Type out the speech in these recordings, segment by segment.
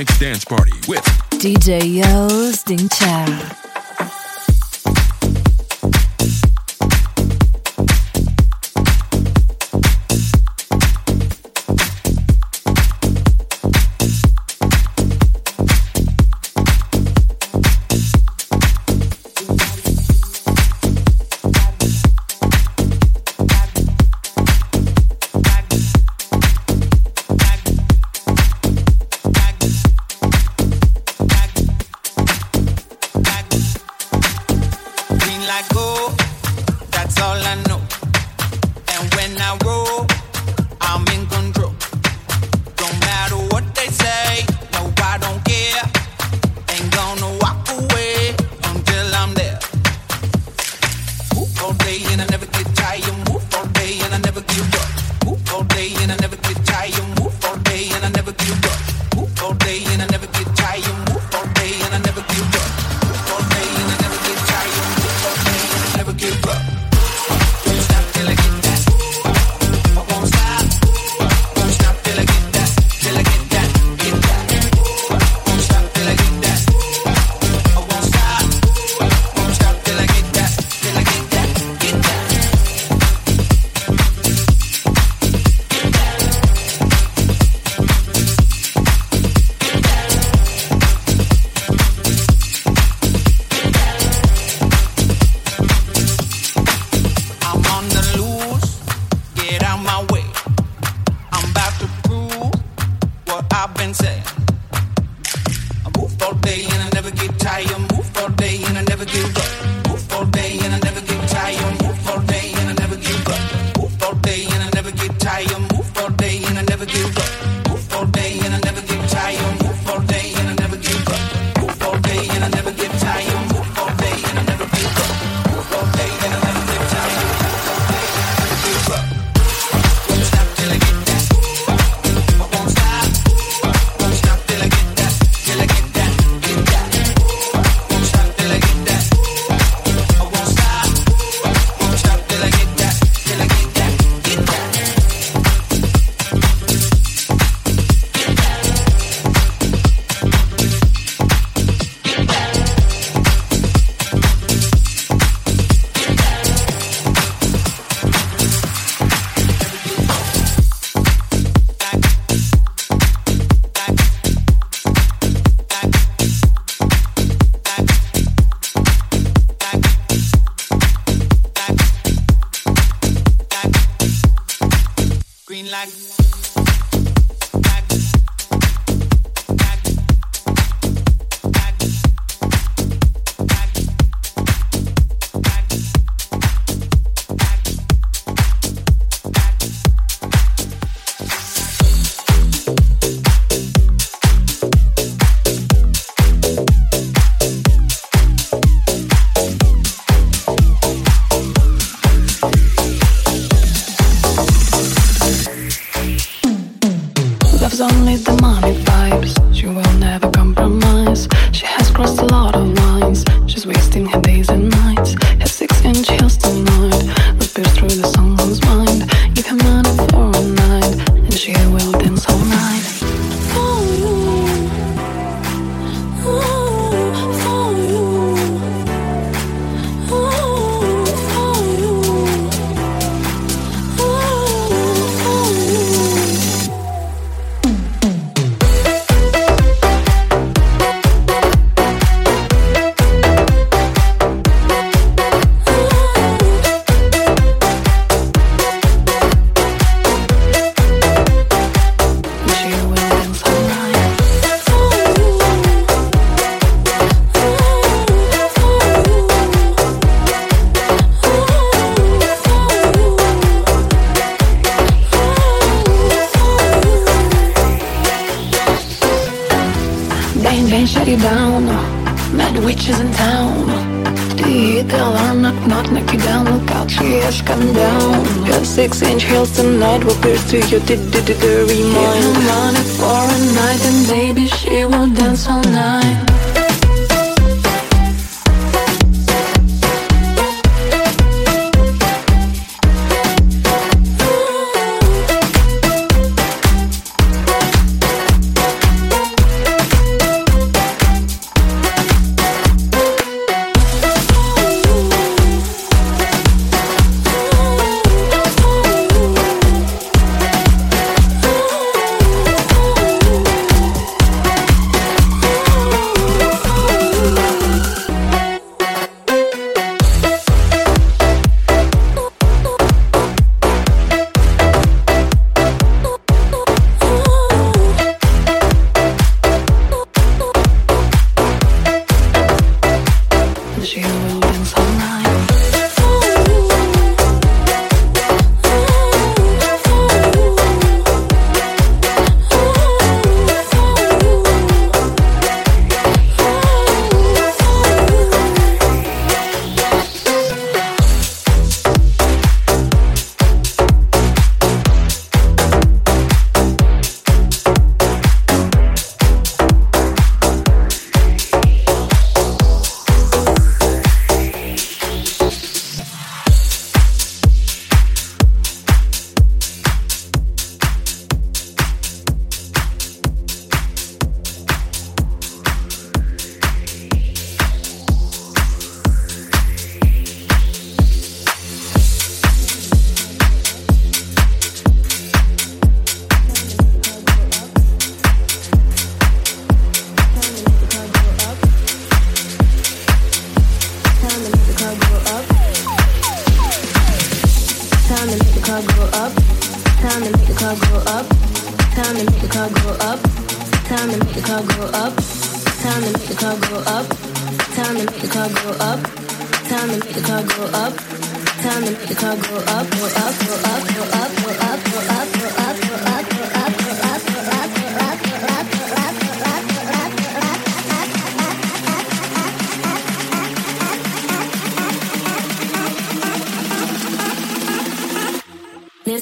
Mix Dance Party with DJ Yo's Ding Cha.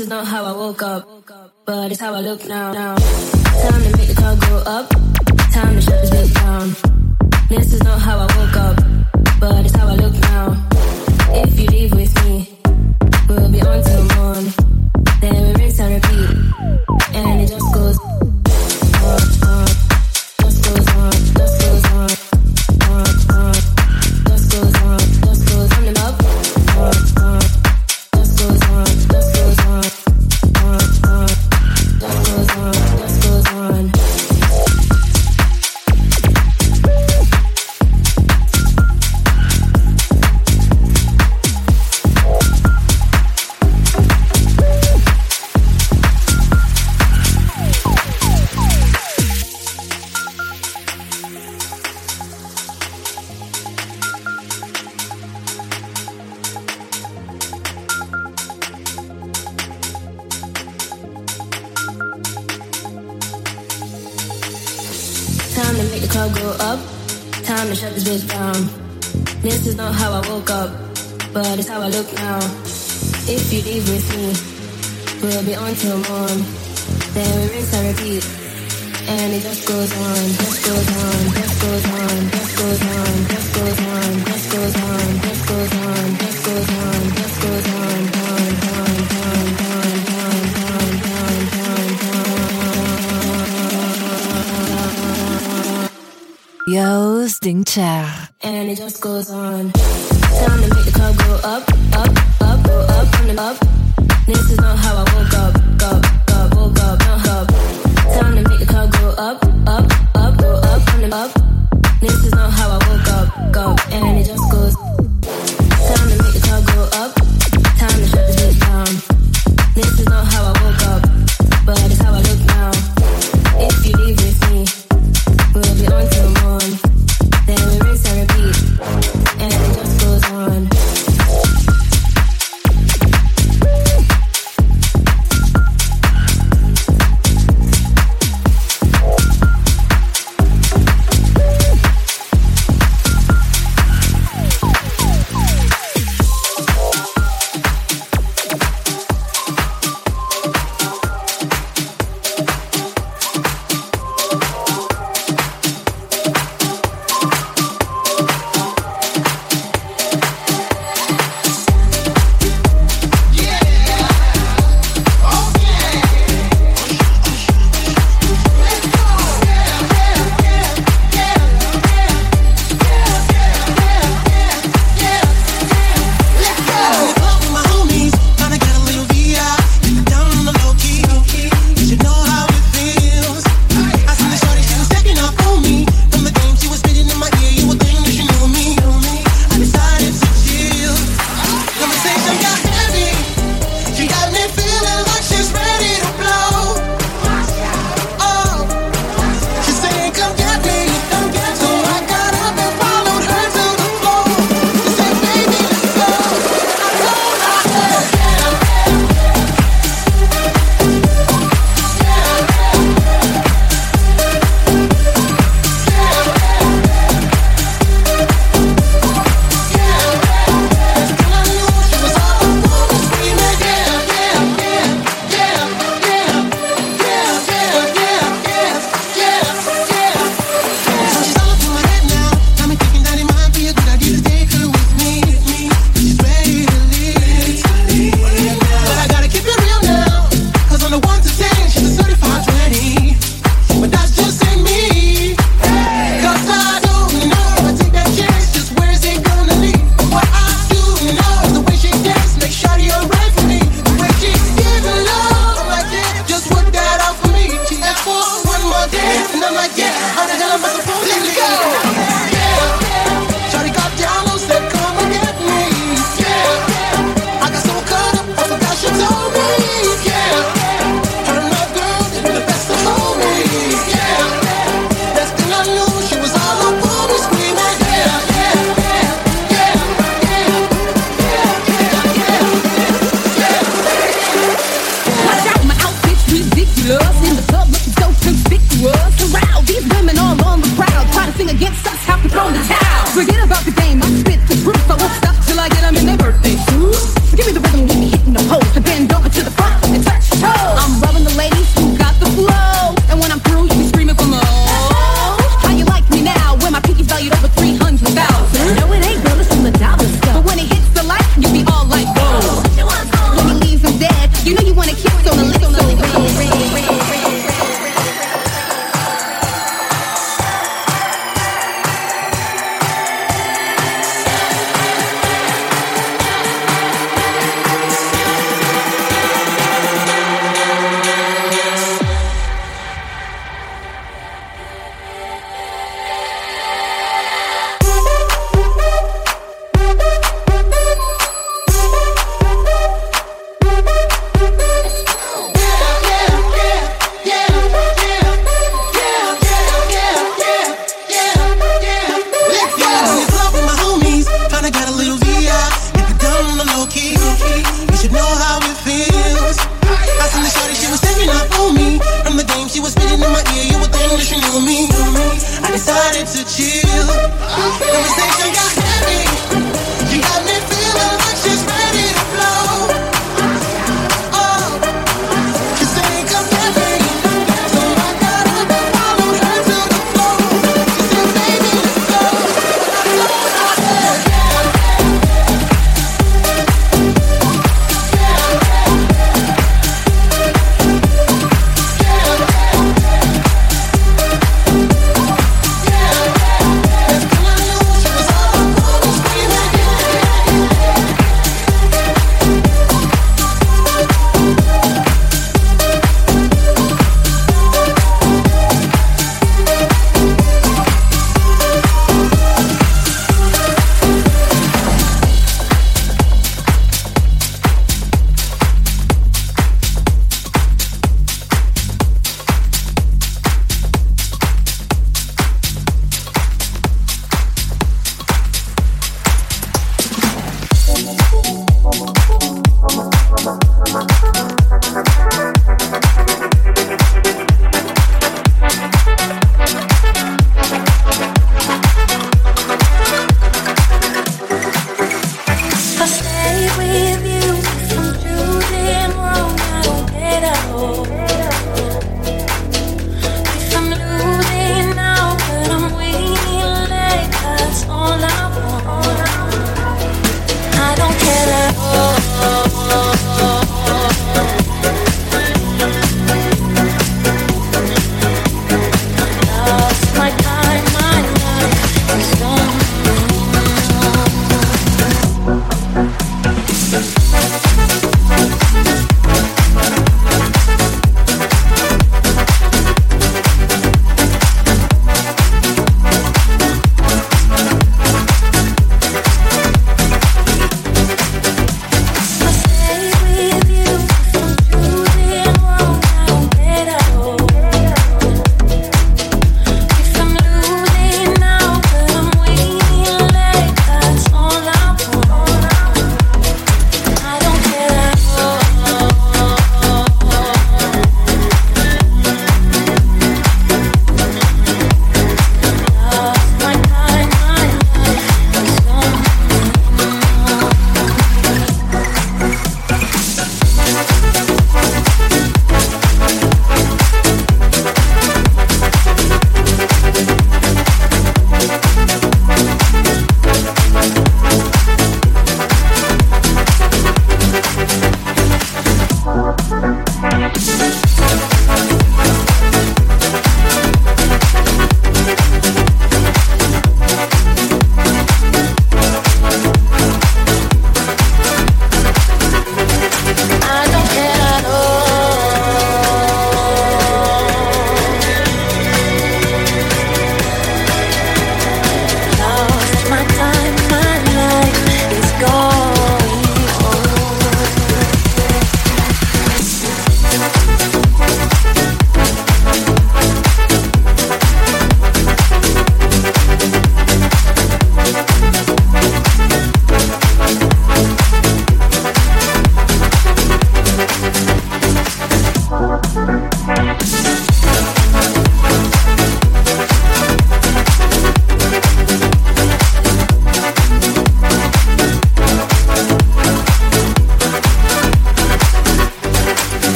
is not how I woke up, but it's how I look now. now. Time to make the car go up, time to shut this bitch down. This is not how I woke up, but it's how I look now. If you leave with me, we'll be on till morn. There This is not how I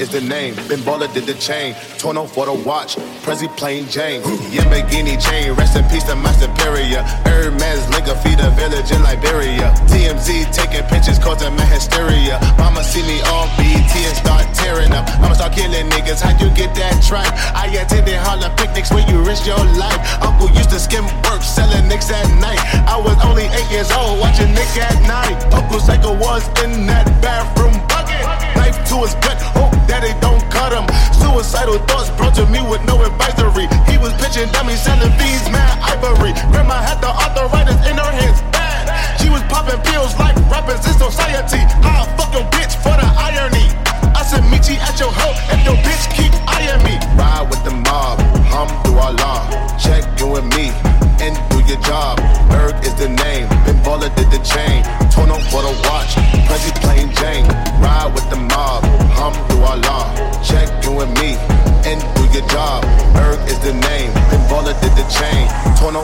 is the name. Ben Baller did the chain. Tourneau for the watch. Prezi plain Jane. Yamagini chain. Rest in peace to my superior. Hermes Linga feed a village in Liberia. TMZ taking pictures causing my hysteria. Mama see me on BET and start tearing up. I'ma start killing niggas. How'd you get that tripe? I attended Harlem picnics where you risk your life. Uncle used to skim work selling nicks at night. I was only eight years old watching Nick at Nite. Uncle Psycho was in that Suicidal thoughts brought to me with no advisory. He was pitching dummies, selling bees, mad ivory. Grandma had the arthritis in her hands, bad. She was popping pills like rappers in society.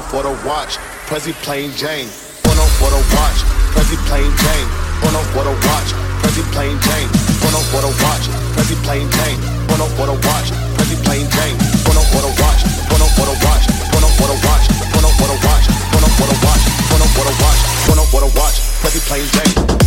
Up for the watch, Prezi plain Jane. Tourneau for the watch, Prezi plain Jane. Tourneau for the watch, Prezi plain Jane. Tourneau for the watch, Prezi plain Jane. Tourneau for the watch, Prezi plain Jane. Up for the watch, Tourneau for the watch, Tourneau for the watch, Tourneau for the watch, Tourneau for the watch, Tourneau for the watch, Tourneau for the watch, Prezi plain Jane.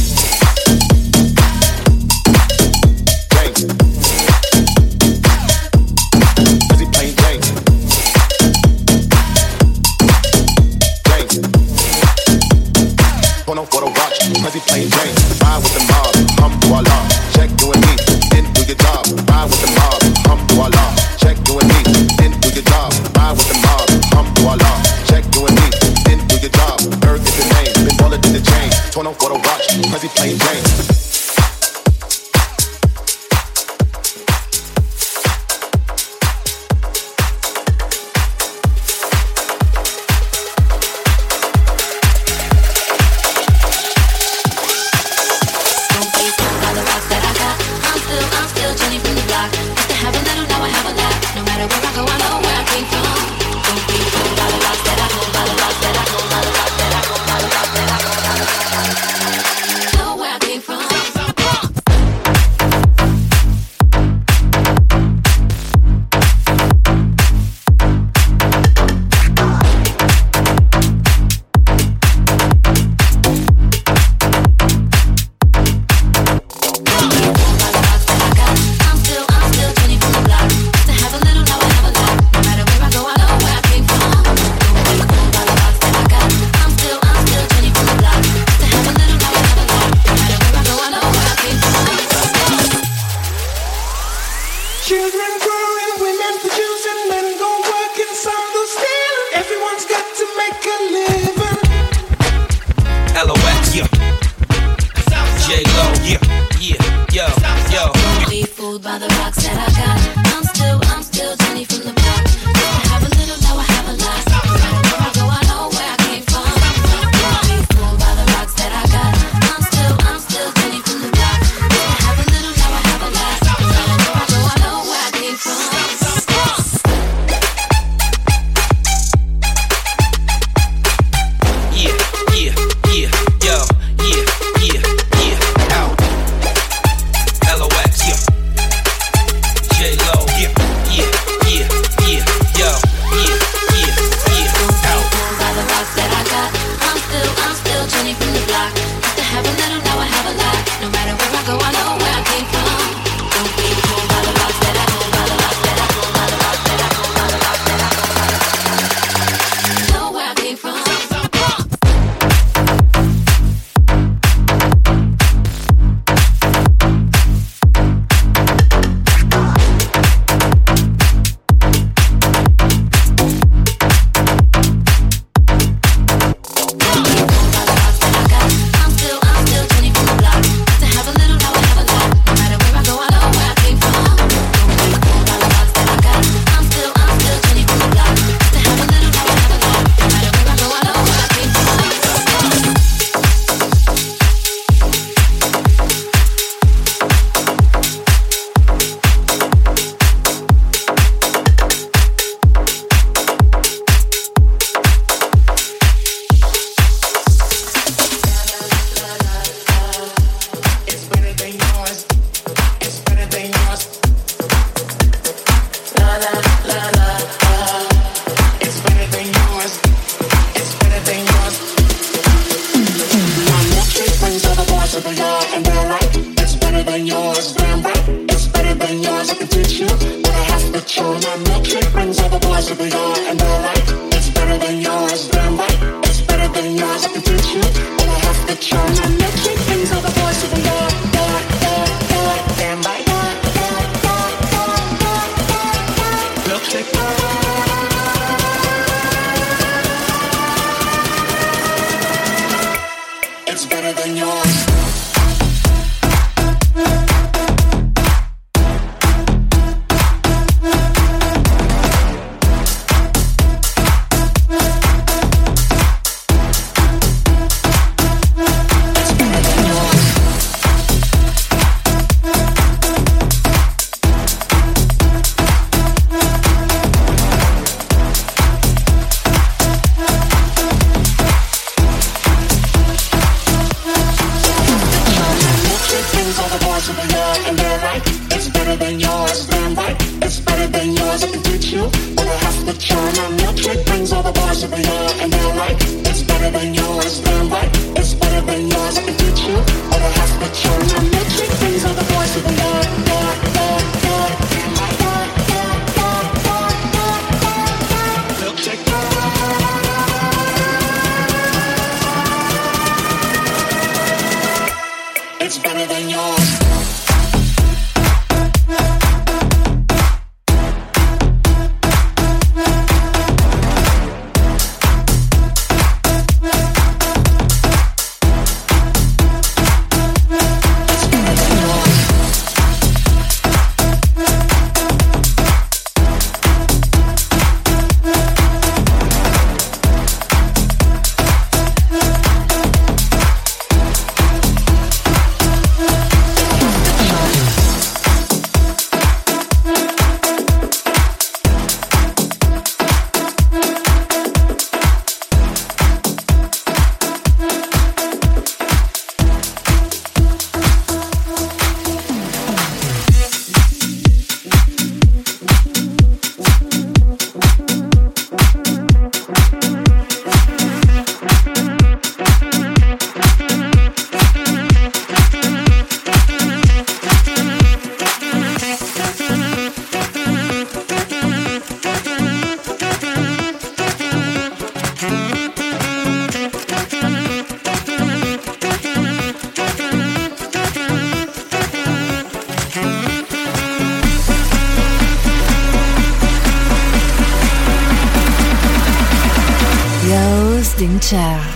Culture.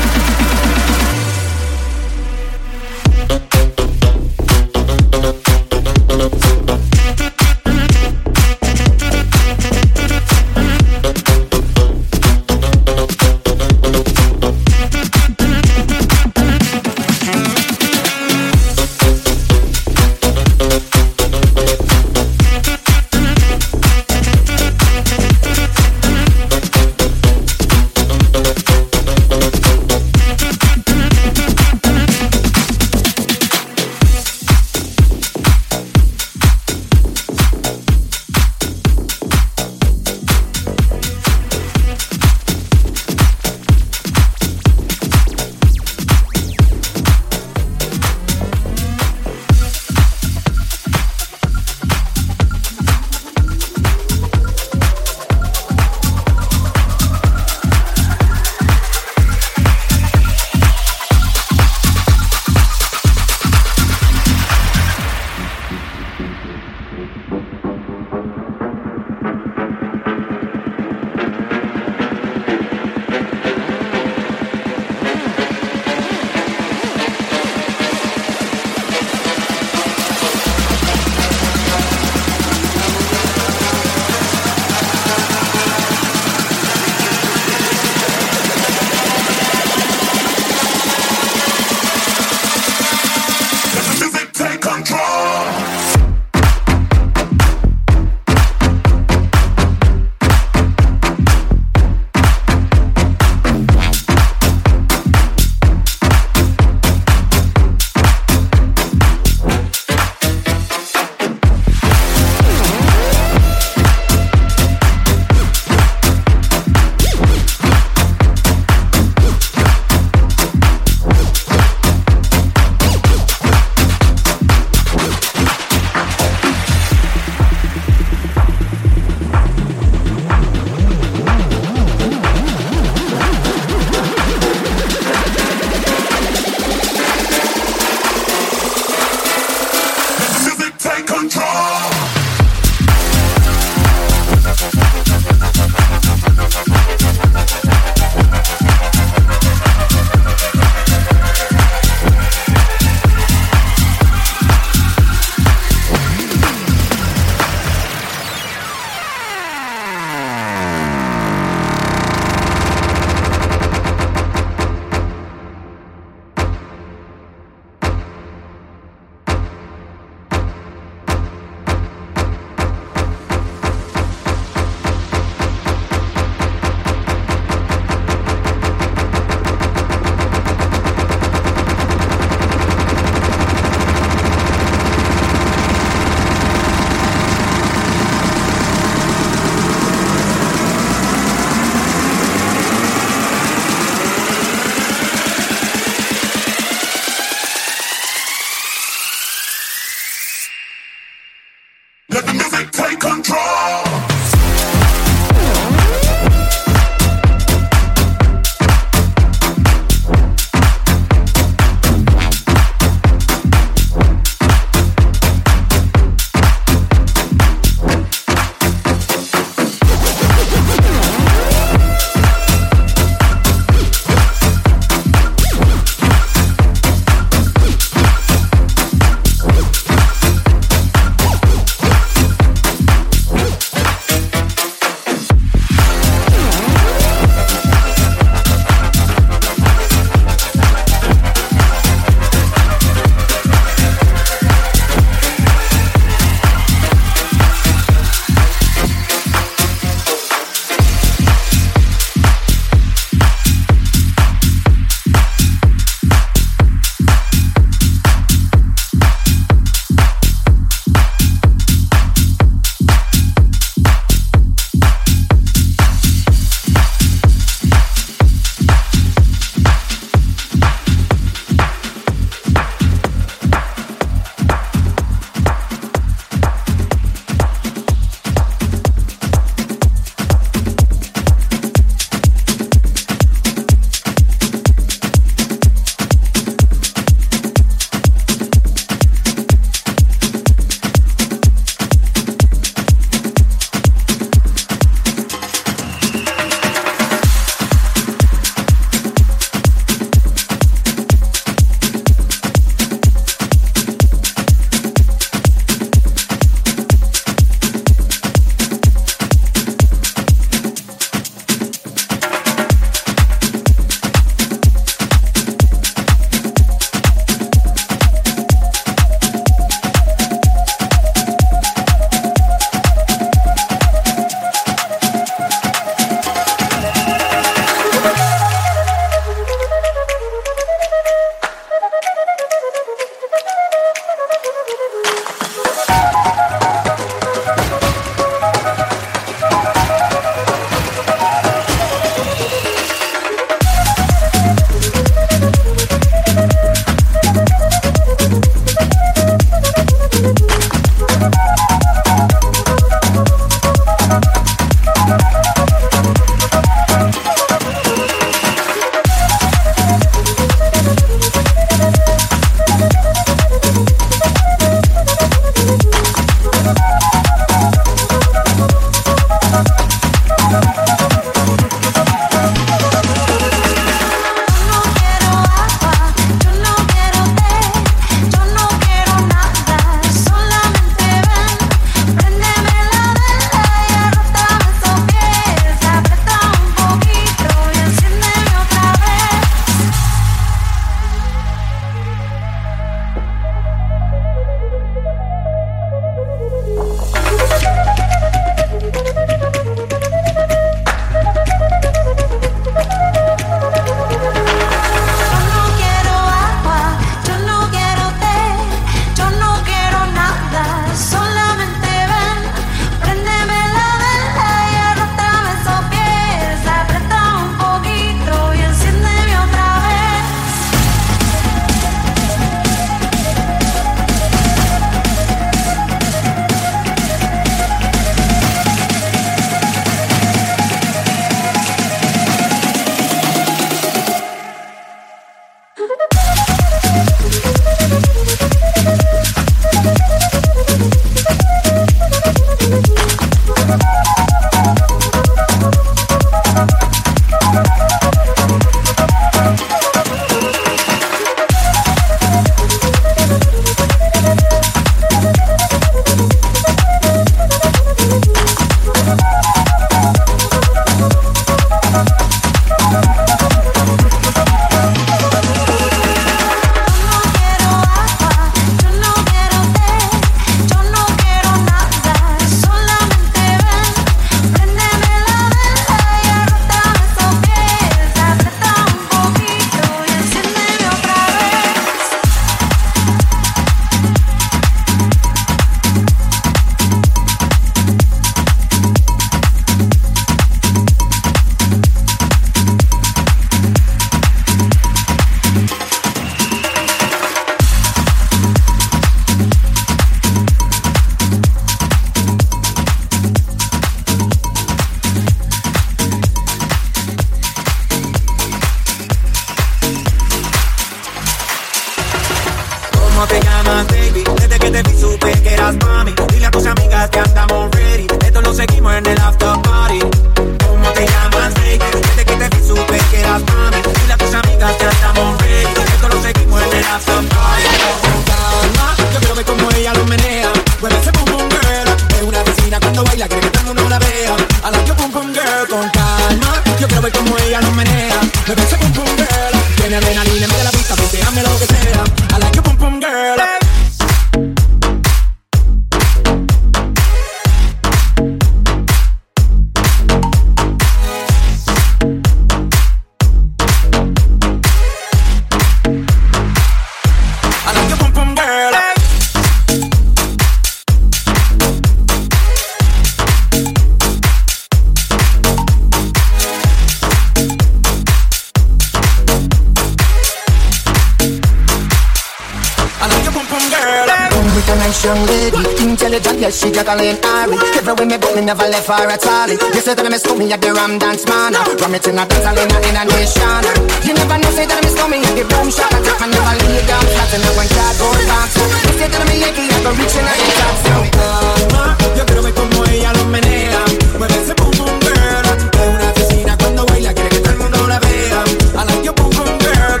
Yes, she got a lane Ari Everywhere me go, me never left her at all. You say that I miss me at the Ram Dance Man. Ram it in a dance, all in a, in a nation. You never know, say that I miss me at the boom shop I take my never lay down flat in a one cardboard box You say that I'm a Yankee, I go reaching out the top So Calma, yo quiero ver cómo ella lo menea. Mueve ese pum pum girl. Es una asesina cuando baila, quiere que todo el mundo la vea. I like your pum pum girl.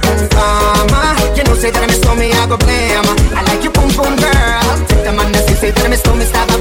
Mama, you know, say that I miss me, I go blame the man that say that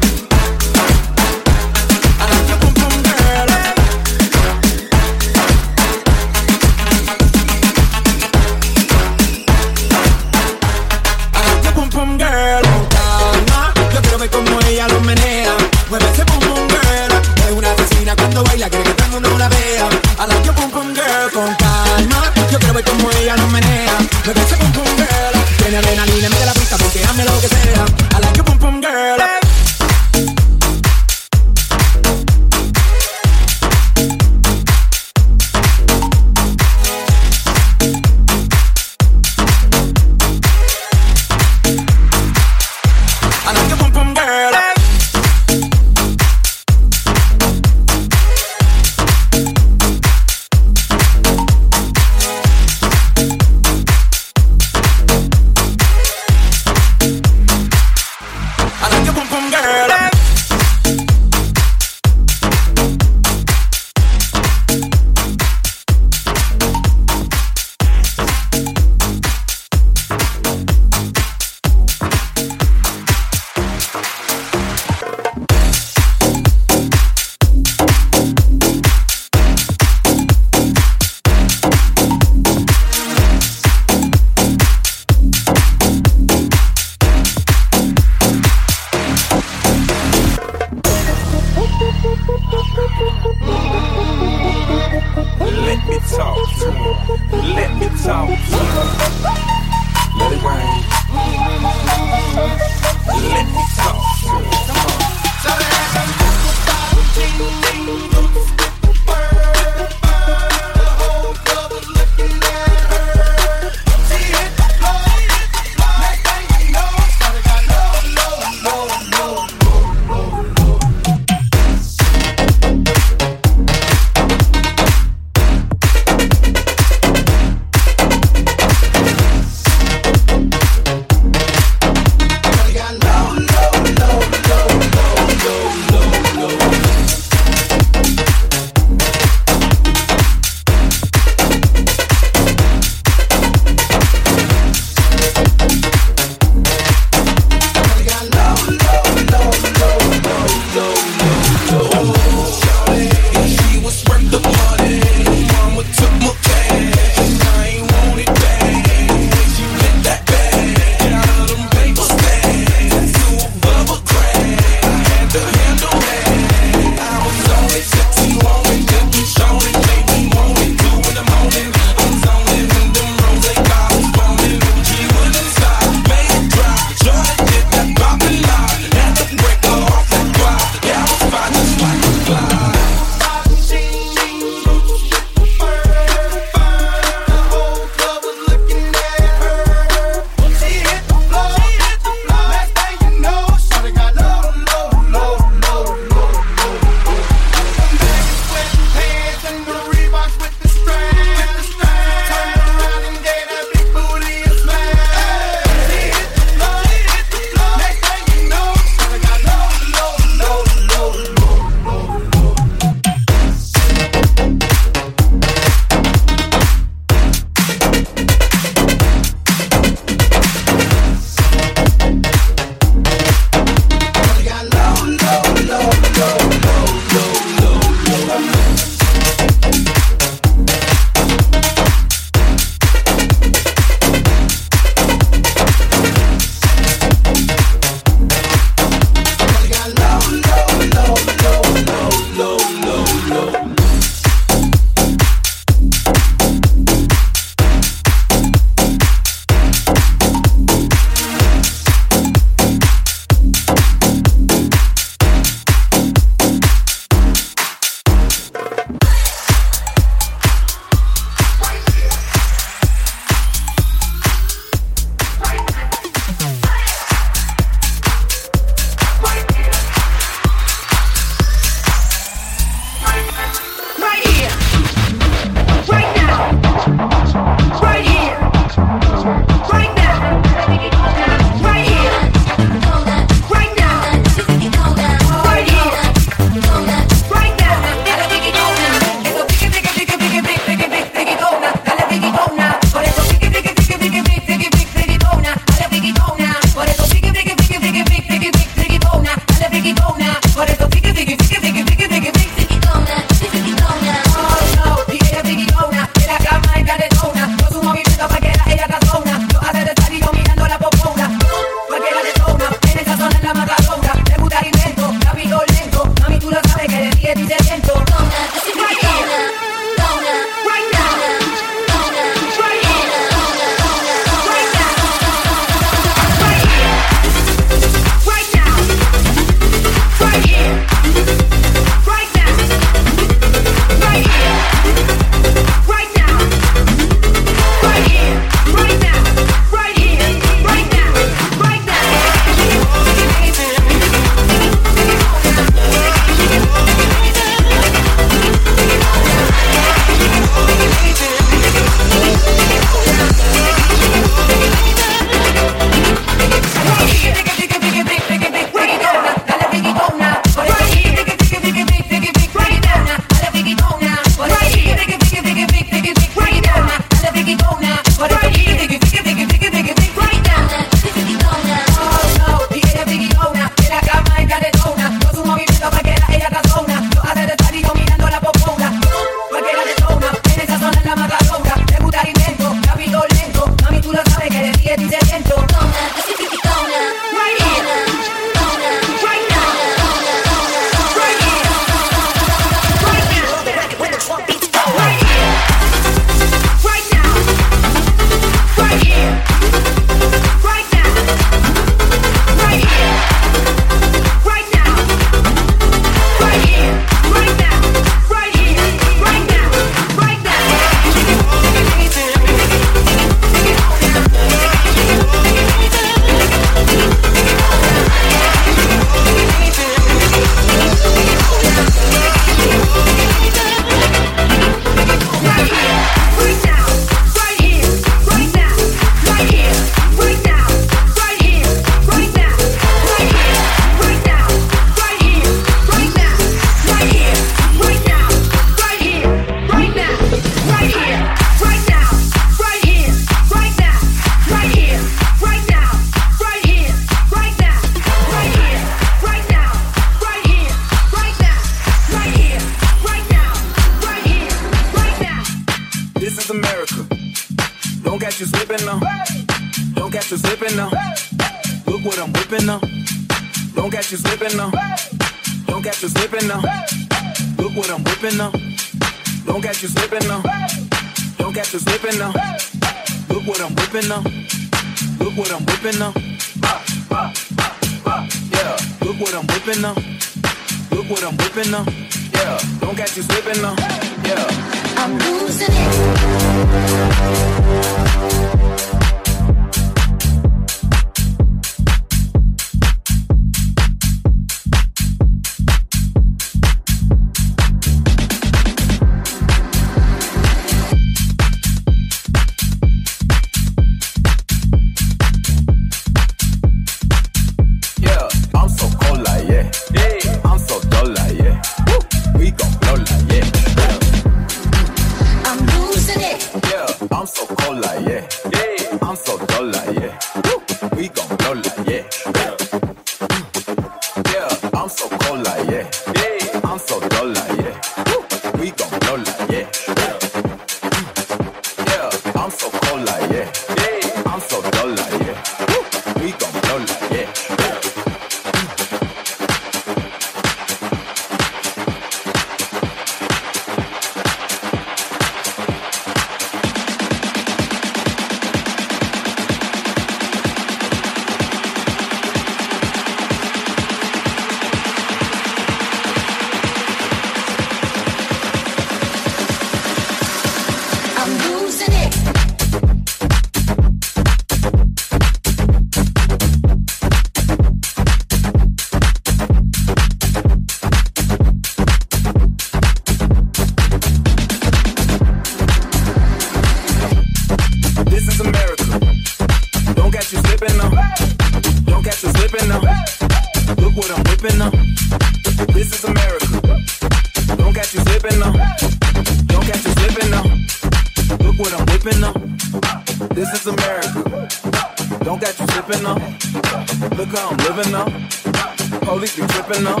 police be tripping up.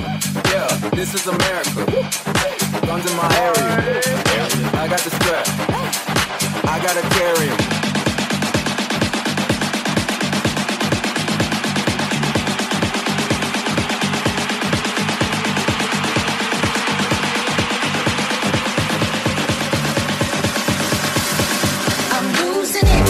Yeah, this is America. Guns in my area. I got the strap. I gotta carry em. I'm losing it.